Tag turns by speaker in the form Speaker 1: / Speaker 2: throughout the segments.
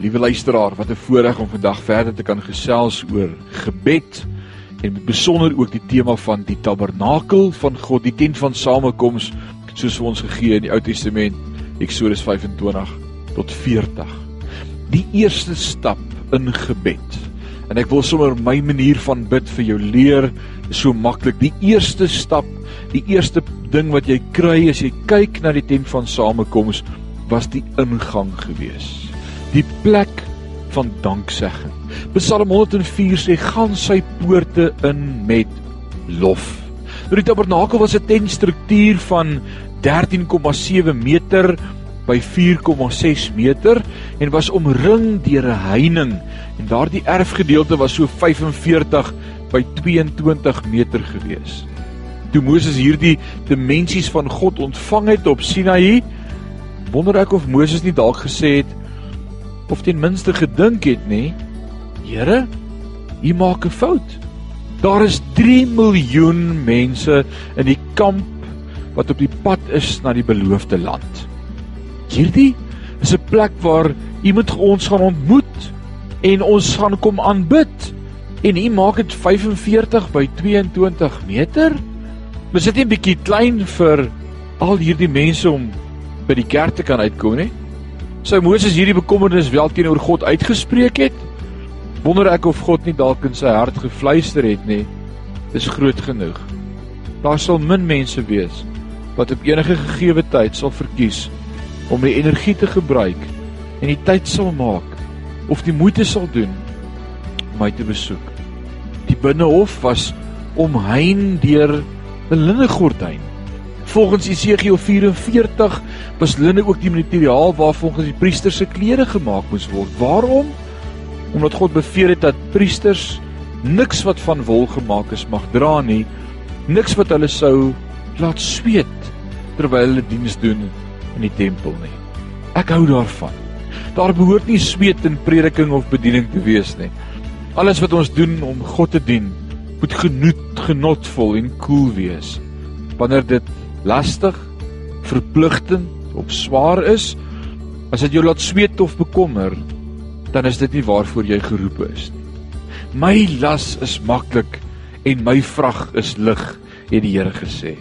Speaker 1: Liewe luisteraar, wat 'n voorreg om vandag verder te kan gesels oor gebed en besonder ook die tema van die tabernakel van God, die tent van samekoms soos vir ons gegee in die Ou Testament, Eksodus 25 tot 40. Die eerste stap in gebed. En ek wil sommer my manier van bid vir jou leer, so maklik. Die eerste stap, die eerste ding wat jy kry as jy kyk na die tent van samekoms, was die ingang geweest die plek van danksegging. Psalm 104 sê gaan sy poorte in met lof. Nou die tabernakel was 'n tentstruktuur van 13,7 meter by 4,6 meter en was omring deur 'n heining en daardie erfgedeelte was so 45 by 22 meter gewees. Toe Moses hierdie dimensies van God ontvang het op Sinaï, wonder ek of Moses nie dalk gesê het of ten minste gedink het nê Here u maak 'n fout. Daar is 3 miljoen mense in die kamp wat op die pad is na die beloofde land. Hierdie is 'n plek waar u moet ons gaan ontmoet en ons gaan kom aanbid. En u maak dit 45 by 22 meter. Ons sit 'n bietjie klein vir al hierdie mense om by die kerk te kan uitkom, hè? Sou Moses hierdie bekommernis wel teenoor God uitgespreek het? Wonder ek of God nie dalk in sy hart gefluister het nie. Dis groot genoeg. Daar sal min mense wees wat op enige gegeewe tyd sal verkies om die energie te gebruik en die tyd sal maak of die moeite sal doen om my te besoek. Die binnehof was omheind deur 'n linnegordyn. Volgens Jesegiel 44 was linne ook die materiaal waarvolgens die priester se klere gemaak moes word. Waarom? Omdat God beveel het dat priesters niks wat van wol gemaak is mag dra nie, niks wat hulle sou laat sweet terwyl hulle diens doen in die tempel nie. Ek hou daarvan. Daar behoort nie sweet in prediking of bediening te wees nie. Alles wat ons doen om God te dien, moet genoet, genotvol en koel cool wees. Wanneer dit lastig, verpligtend of swaar is, as dit jou laat sweet of bekommer, dan is dit nie waarvoor jy geroep is nie. My las is maklik en my vrag is lig, het die Here gesê.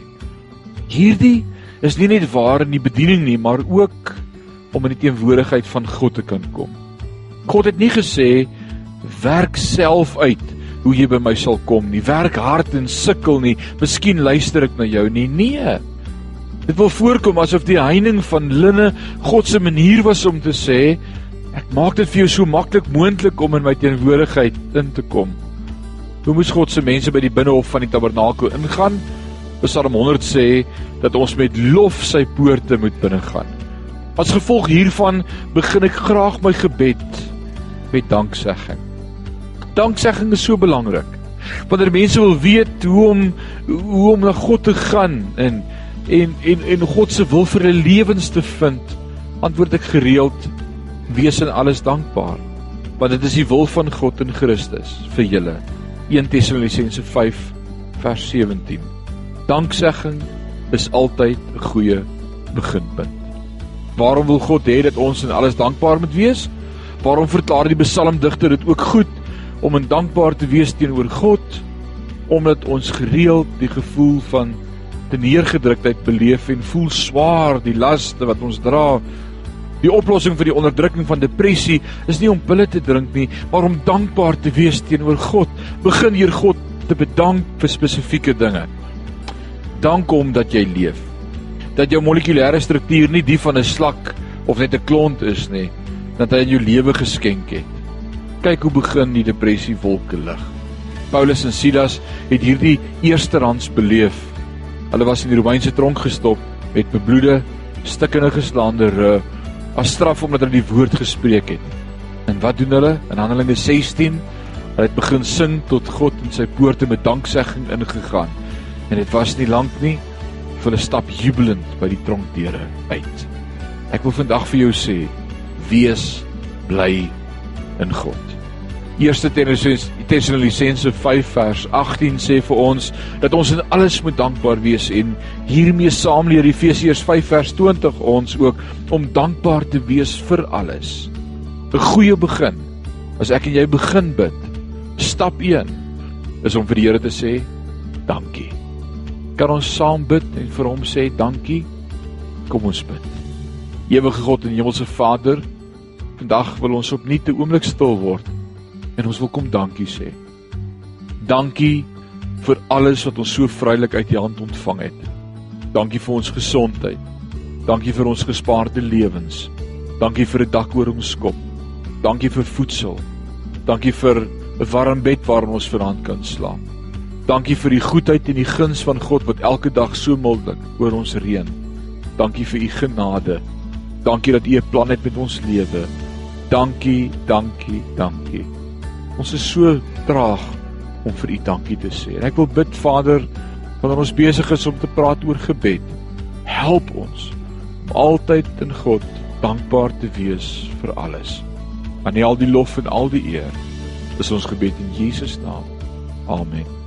Speaker 1: Hierdie is nie net waar in die bediening nie, maar ook om in die teenwoordigheid van God te kan kom. God het nie gesê werk self uit hoe jy by my sal kom nie. Werk hard en sukkel nie. Miskien luister ek na jou nie. Nee. Dit wil voorkom asof die heining van linne God se manier was om te sê ek maak dit vir jou so maklik moontlik om in my teenwoordigheid in te kom. Hoe moes God se mense by die binnehof van die tabernakel ingaan? Psalm 100 sê dat ons met lof sy poorte moet binnegaan. As gevolg hiervan begin ek graag my gebed met danksegging. Danksegging is so belangrik. Wanneer mense wil weet hoe om hoe om na God te gaan en en en en God se wil vir hulle lewens te vind, antwoord ek gereeld wees in alles dankbaar, want dit is die wil van God in Christus vir julle. 1 Tessalonisense 5 vers 17. Danksegging is altyd 'n goeie beginpunt. Waarom wil God hê dat ons in alles dankbaar moet wees? Waarom verklaar die psalmdigter dit ook goed om in dankbaar te wees teenoor God? Omdat ons gereeld die gevoel van te neergedruktheid beleef en voel swaar die laste wat ons dra. Die oplossing vir die onderdrukking van depressie is nie om pille te drink nie, maar om dankbaar te wees teenoor God. Begin hier God te bedank vir spesifieke dinge. Dank hom dat jy leef. Dat jou molekulêre struktuur nie die van 'n slak of net 'n klont is nie, dat hy in jou lewe geskenk het. Kyk hoe begin die depressie wolke lig. Paulus en Silas het hierdie eersterands beleef Hulle was in die Romeinse tronk gestop met bebloede, stikkende geslaande rug as straf omdat hulle die woord gespreek het. En wat doen hulle? In Handelinge 16, hulle het begin sing tot God en sy poorte met danksegging ingegaan. En dit was nie lank nie vir hulle stap jubelend by die tronkdeure uit. Ek wil vandag vir jou sê, wees bly in God. Eerste Tessalonisense 5 vers 18 sê vir ons dat ons in alles moet dankbaar wees en hiermee saam leer Efesiërs 5 vers 20 ons ook om dankbaar te wees vir alles. 'n goeie begin. As ek en jy begin bid, stap 1 is om vir die Here te sê dankie. Kan ons saam bid en vir hom sê dankie? Kom ons bid. Ewige God en Hemelse Vader, vandag wil ons opnuut 'n oomblik stil word en ons wil kom dankie sê. Dankie vir alles wat ons so vrylik uit U hand ontvang het. Dankie vir ons gesondheid. Dankie vir ons gespaarde lewens. Dankie vir 'n dak oor ons kop. Dankie vir voedsel. Dankie vir 'n warm bed waarin ons vanaand kan slaap. Dankie vir die goedheid en die guns van God wat elke dag so mildelik oor ons reën. Dankie vir u genade. Dankie dat u 'n plan het met ons lewe. Dankie, dankie, dankie. Ons is so traag om vir u dankie te sê. En ek wil bid Vader, wanneer ons besig is om te praat oor gebed, help ons om altyd in God dankbaar te wees vir alles. Aan U al die lof en al die eer. Dis ons gebed in Jesus naam. Amen.